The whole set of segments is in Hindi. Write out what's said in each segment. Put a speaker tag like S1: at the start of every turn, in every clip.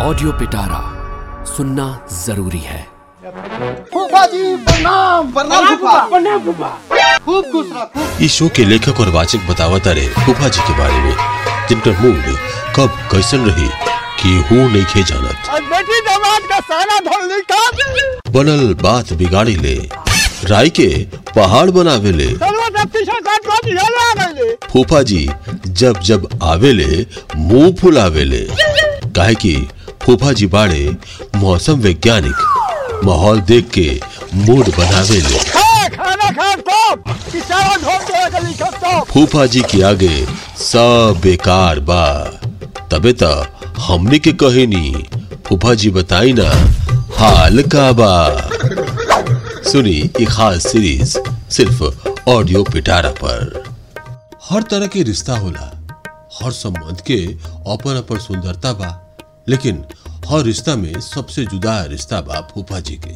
S1: ऑडियो पिटारा सुनना ज़रूरी है।
S2: फूफा जी प्रणाम प्रणाम फूफा। खूब खुश रह
S3: इस शो के लेखक और वाचक बतावता रहे फूफा जी के बारे में जिनका मूड कब कैसन रही कि हूँ नहीं खे जानत।
S2: आज बेटी दामाद का सारा धन निकाल
S3: बनल बात बिगाड़ी ले राय के पहाड़ बनावे ले। फूफा जी जब जब आवेले मुँह फुलावेले काहे कि फूफा जी बाड़े मौसम वैज्ञानिक माहौल देख के मूड
S2: लिखो तो
S3: फूफा जी के आगे सब बेकार बा। तबे त हमने के कहेनी फूफा जी बताई ना हाल का बा। सुनी ये खास सीरीज़ सिर्फ़ ऑडियो पिटारा पर। हर तरह के रिश्ता होला। हर संबंध के अपन अपन सुंदरता बा। लेकिन हर रिश्ता में सबसे जुदा रिश्ता बा फूफा जी के।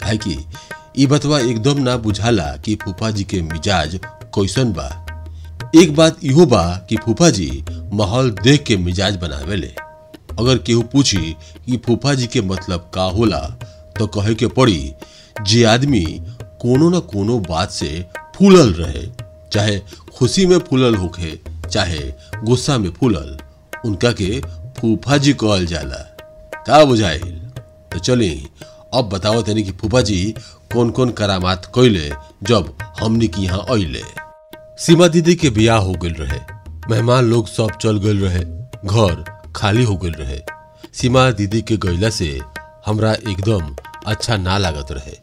S3: काहे कि, ई बतवा एकदम ना बुझाला कि फूफा जी के मिजाज कैसन बा। एक बात इहो बा कि फूफा जी माहौल देख के मिजाज बनावेले। अगर केहू पूछी कि फूफा जी के मतलब का होला तो कहे के पड़ी, जे आदमी कोनो न कोनो बात से फूलल रहे, चाहे खुशी में फूलल होखे, चाहे गुस्सा में फूलल, उनका के फूफा जी कहल जाला। का बुझाइल? तो चली, अब बताओ तनी कि फूफा जी कौन कौन करामात कैले जब हमनी के यहाँ अइले। सीमा दीदी के बियाह हो गइल रहे, मेहमान लोग सब चल गइल रहे, घर खाली हो गइल रहे। सीमा दीदी के गइला से हमरा एकदम अच्छा ना लागत रहे।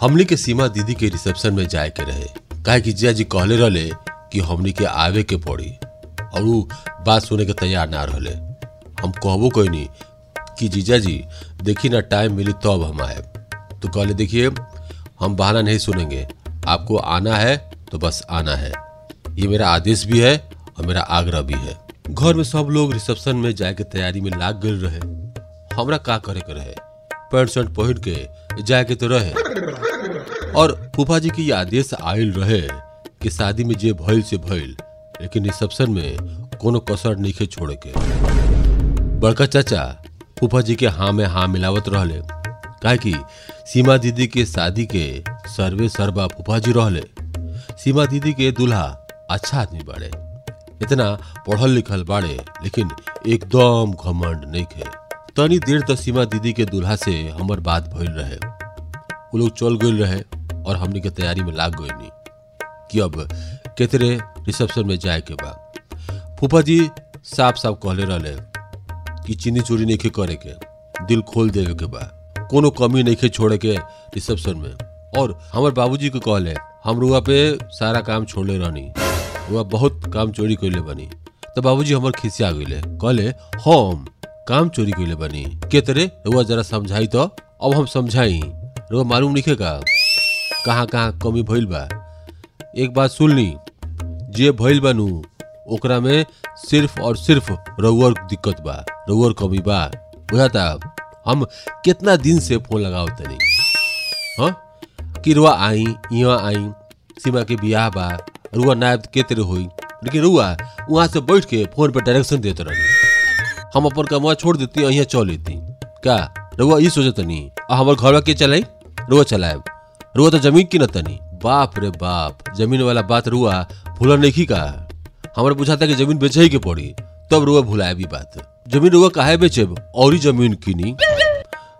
S3: हमनी के सीमा दीदी के रिसेप्शन में जाए के रहे, काहे कि जिया जी कहले रहले कि हमनी के आवे के पड़ी, और उ बात सुने के तैयार ना रहले। हम कहबो कोई कि जीजा जी देखिए ना टाइम मिली तब तो हम आए। तो कहले, देखिए, हम बहाना नहीं सुनेंगे। आपको आना है तो बस आना है। ये मेरा आदेश भी है और मेरा आग्रह भी है। घर में सब लोग रिसेप्शन में जाए के तैयारी में लाग गए रहे। हमरा का करे के रहे? पैंट शर्ट पहन के जाए के तो रहे। और फूफा जी की आदेश आयल रहे कि शादी में जे भइल से भइल, लेकिन रिसेप्शन में कोनो कसर नहीं छोड़े के। बड़का चाचा फूफा जी के हाँ में हाँ मिलावत रहले। काहे कि सीमा दीदी के शादी के सर्वे सर्वा फूफा जी रहले। सीमा दीदी के दूल्हा अच्छा आदमी बाड़े। इतना पढ़ल लिखल बाड़े, लेकिन एकदम घमंड नहीं खे। तनी देर तक सीमा दीदी के दूल्हा से हमर बात भइल रहे। वो लोग चल गए रहे और हमने के तैयारी में लाग गए नहीं कि अब केतरे रिसेप्शन में जाए के बाद फूफा जी साफ़ साफ़ कहले रहले कि चीनी चोरी नहीं करे के। दिल खोल देवे के बा। कोनो कमी नहीं छोड़े के रिसेप्शन में। और हमारे बाबूजी को कहले, हम रुआ पे सारा काम छोड़ले रहनी। रुआ बहुत काम चोरी कैले बनी। तो बाबूजी हमर खिसिया गईले कहले, हम काम चोरी कैले बनी। के तरह रुआ जरा समझाई तो। अब हम समझाई। रुआ मालूम नहीं का? कहाँ कहाँ कमी भइल बा। एक बात सुन ली जे भइल बनू ओकरा में सिर्फ़ और सिर्फ़ रउअर दिक्कत बा, रउअर कमी बा। बुझाता? हम कितना दिन से फ़ोन लगाओ तनी। हाँ? कि रुआ आई यहाँ आई, सीमा के बियाह बा रुआ नायब के तेरे होई। लेकिन रुआ वहाँ से बैठ के फ़ोन पे डायरेक्शन देते रही हम अपन कमवा छोड़ देती यहाँ चल लेती। का? रुआ ये सोचत नहीं आ, हमार घर के चलाई? रुआ चलाए रुआ तो ज़मीन की न तनी। बाप रे बाप, ज़मीन वाला बात रुआ भूला नहीं का? हमारे पूछा था कि ज़मीन बेचे के पड़ी, तब रुआ भुलाए भी बात। ज़मीन रुआ काहे बेचे और ज़मीन किनी।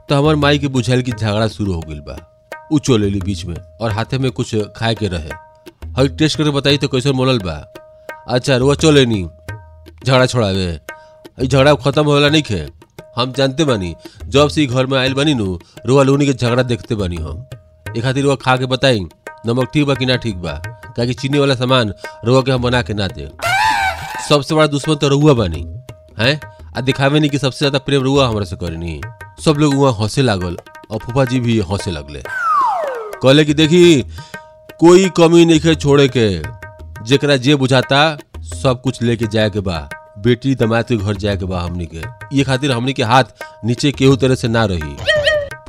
S3: तो हमार माई के बुझाइल की झगड़ा शुरू हो गई बा। उ चलेली बीच में, और हाथे में कुछ खाए के रहे। हई टेस्ट करके बताई तो कैसे मोलल बा। अच्छा रुआ चले नी झगड़ा छोड़ावे। झगड़ा खत्म होला नहीं खे। हम जानते बानी, जब से घर में आयल बानी नु रुआ लोनी के झगड़ा देखते बानी हम। एक खातिर रुआ खा के बताई। नमक ठीक बा कि ना ठीक बा? काहे चीनी वाला सामान रुआ के हम बना के ना दे। सबसे बड़ा दुश्मन तो रुआ बानी, हैं? आ दिखावे नहीं कि सबसे ज़्यादा प्रेम रुआ हमरा से करनी। सब लोग वहाँ हंसे लागल, और फूफा जी भी हंसे लगले। कहले कि देखी, कोई कमी नहीं है छोड़े के। जेकरा जे बुझाता, सब कुछ लेके जाए के बा। बेटी दमाद के घर जाए के बा हमनी के। ये खातिर हमनी के हाथ नीचे केहू तरह से ना रही।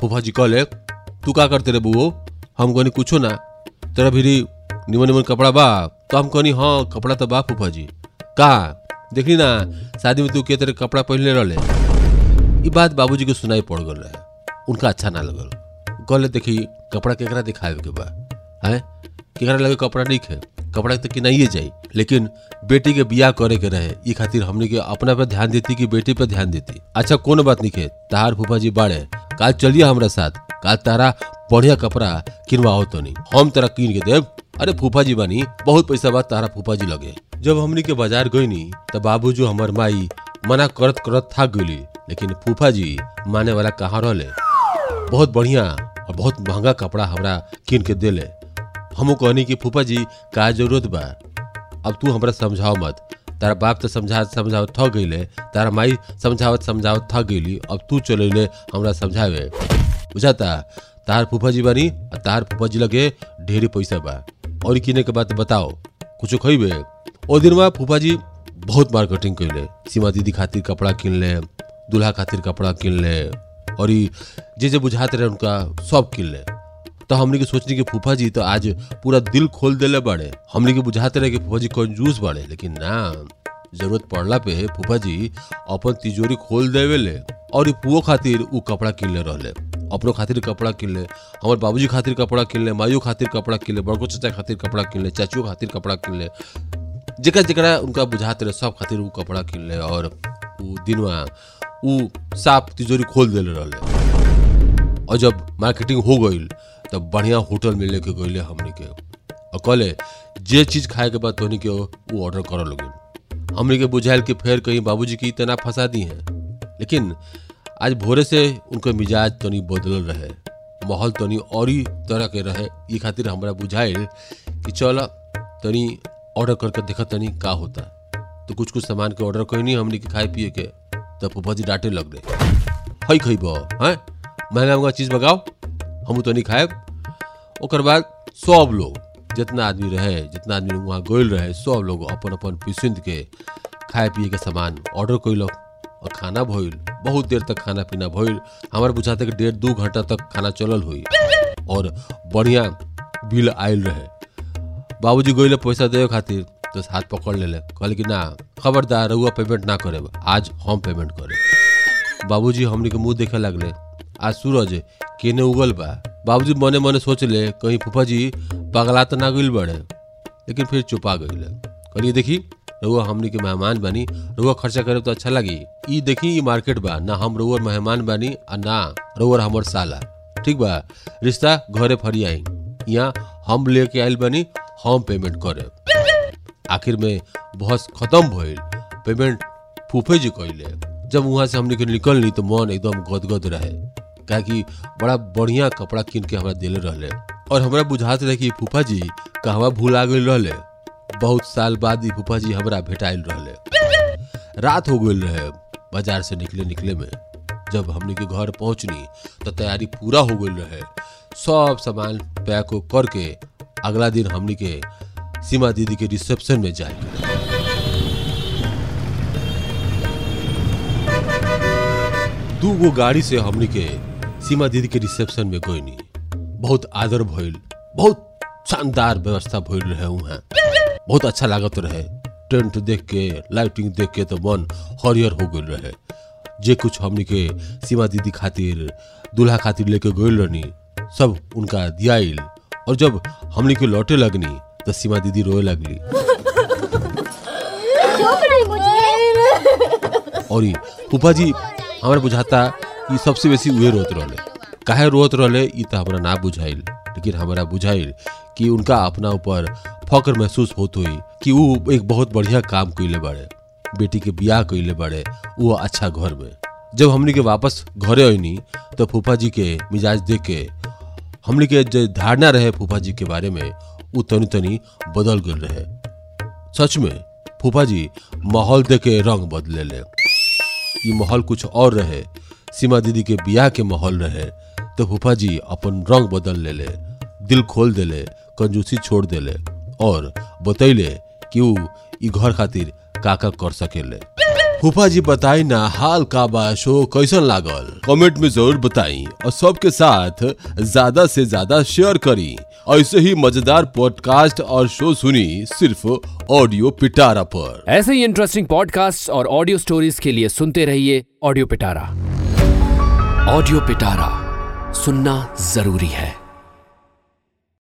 S3: फूफा जी कहले, तू का करते रे बुओ? हम कहनी कुछो ना। तेरा भी निमन निमन कपड़ा बा तो हम कहनी हाँ कपड़ा तो बा फूफा जी कहा देखली ना, शादी में तू के तेरे कपड़ा पहनले रहले। ये बात बाबूजी को सुनाई पड़ गल रहे। उनका अच्छा ना लगल। कहले, देखी, कपड़ा केकरा दिखावे के बा? है? केकरा लगे कपड़ा नहीं है? कपड़ा तो किनाइए जाई, लेकिन बेटी के बियाह करे के रहे, ई खातिर हमने के अपना पे ध्यान देती कि बेटी पे ध्यान देती। अच्छा कोनो बात नहीं है? तार फूफा जी बाड़े। काल चलिए हमरा साथ। काल तारा बढ़िया कपड़ा किनवाओ तो नहीं। हम तेरा कीन के देव अरे फूफा जी बानी, बहुत पैसा बात तारा फूफा जी लगे। जब हमनी के बाज़ार गई नी तब बाबू जो हमार माई मना करत करत थक गई लेकिन फूफा जी माने वाला कहाँ रहले? बहुत बढ़िया और बहुत महँगा कपड़ा हमरा किन के देले। हमू कहनी कि फूफा जी का ज़रूरत बा? अब तू हमरा समझाओ मत। तारा बाप तो समझा समझाओ थक गईले तारा माई समझावत समझावत थक गईली अब तू चले हमरा समझावे। बुझाता? तार फूफा जी बानी और तार फूफा जी लगे ढेरी पैसा बा। और किने के बात बताओ, कुछ खइबे? ओ दिन में फूफा जी बहुत मार्केटिंग कैले सीमा दीदी खातिर कपड़ा किन ले दूल्हा खातिर कपड़ा किन ले और जे जे बुझाते रहे उनका सब किन ले तो हमने के सोचनी कि फूफा जी तो आज पूरा दिल खोल देले बाड़े। हमने के बुझाते रहे कि फूफा जी कंजूस बाड़े, लेकिन ना। ज़रूरत पड़ला पे फूफा जी अपन तिजोरी खोल देवेले और ई पुओ खातिर उ कपड़ा किनले रहले। अपनो खातिर कपड़ा किनले, हमार बाबूजी खातिर कपड़ा किनले, माइयो खातिर कपड़ा किनले, बड़को चाचा खातिर कपड़ा किनले, चाचियों खातिर कपड़ा किनले, जेकरा जेकरा उनका बुझाते रहे, सब खातिर उ कपड़ा किनले, और उ दिनवा उ साफ़ तिजोरी खोल देले रहले। और जब मार्केटिंग हो गई तब बढ़िया होटल में लेके गईले हमने के। और कहले, जे चीज़ खाए के बाद तोनी के वो ऑर्डर कर लोगे हमने के बुझाइल कि फिर कहीं बाबूजी की इतना फंसा दी हैं। लेकिन आज भोरे से उनके मिजाज तनी बदलल रहे। माहौल तनी और ही तरह के रहे। ये खातिर हमरा बुझाइल कि चल तनी ऑर्डर करके देखा तनी का होता। तो कुछ कुछ सामान के ऑर्डर कहीं नहीं, हमने के खाए पिए के तब फूफा जी डांटे लग रहे हई खइब हैं? महँगा महँगा चीज़ मंगाओ। हम तो नहीं खाए ओकर बाद सब लोग जितना आदमी रहे, जितना आदमी वहाँ गोल रहे, सब लोग अपन अपन पिसुंद के खाए पिए के सामान ऑर्डर कैलक और खाना भइल। बहुत देर तक खाना पीना भइल। हमारे बुझाते कि डेढ़ दू घंटा तक खाना चलल हुई और बढ़िया बिल आयल रहे। बाबूजी गोइले पैसा देवे खातिर तो हाथ पकड़ ले कहले कि, ना, खबरदार, रहुआ पेमेंट ना करे आज हम पेमेंट करे बाबूजी हमने के मुँह देखे लगले। आज सूरज केने उगल बा? बाबूजी मने मने सोच ले कहीं फूफा जी पगला तो ना गइल बड़े लेकिन फिर चुपा गइले कहलिए देखी रहुआ हमनी के मेहमान बानी रहुआ खर्चा करे तो अच्छा लगी। ई देखी ई मार्केट बा, ना हम रहुआ मेहमान बानी आ ना रहुआ हमर साला। ठीक बा, रिश्ता घरे फरी आई। यहाँ हम लेके आइल बानी, हम पेमेंट करे। आखिर में बहस खत्म भइल पेमेंट फूफे जी कइले। जब वहाँ से हमने के निकलनी तो मन एकदम गदगद रहे। काहे कि बड़ा बढ़िया कपड़ा किन के हमरा दिले रहले। और हमरा बुझात रहे कि फूफा जी कहवा भूला गइल रहले। बहुत साल बाद फूफा जी हमरा भेटाइल रहले। रात हो गइल रहे बाज़ार से निकले निकले में। जब हमने के घर पहुंचनी तो तैयारी पूरा हो गइल रहे। सब सामान पैक करके अगला दिन हमने के सीमा दीदी के रिसेप्शन में जाए दू गो गाड़ी से हमने के सीमा दीदी के रिसेप्शन में गईनी बहुत आदर भइल, बहुत शानदार व्यवस्था भइल रहे वहाँ बहुत अच्छा लागत रहे। टेंट देख के, लाइटिंग देख के तो मन हरियर हो गइल रहे। जे कुछ हमनी के सीमा दीदी खातिर, दूल्हा खातिर लेके गइल रहनी, सब उनका दियाइल। और जब हमनी के लौटे लगनी तो सीमा दीदी रोए लगली।
S4: रही
S3: और फूफा जी हमरा बुझाता कि सबसे बेसी उहे रोत रहले। काहे रोत रहले, ई तो हमरा ना बुझाइल। लेकिन हमारा बुझाइल कि उनका अपना ऊपर फक्र महसूस होत हुई कि वो एक बहुत बढ़िया काम कैले बाड़े। बेटी के बियाह कइले बाड़े वो अच्छा घर में। जब हमनी के वापस घरे आईनी तो फूफा जी के मिजाज देख के हमनी के जो धारणा रहे फूफा जी के बारे में वो तनी तनी बदल गल रहे। सच में फूफा जी माहौल देख के रंग बदले ले ये माहौल कुछ और रहे। सीमा दीदी के बियाह के माहौल रहे। तो फूफा जी अपन रंग बदल ले ले दिल खोल देले, कंजूसी छोड़ देले और बतैले कि ऊ घर खातिर का का कर सकेले। फूफा जी बताई ना हाल का बा शो कैसन लागल? कमेंट में ज़रूर बताई और सबके साथ ज़्यादा से ज़्यादा शेयर करी। ऐसे ही मज़ेदार पॉडकास्ट और शो सुनी सिर्फ़ ऑडियो पिटारा पर।
S1: ऐसे ही इंटरेस्टिंग पॉडकास्ट और ऑडियो स्टोरीज के लिए सुनते रहिए ऑडियो पिटारा। ऑडियो पिटारा। सुनना ज़रूरी है।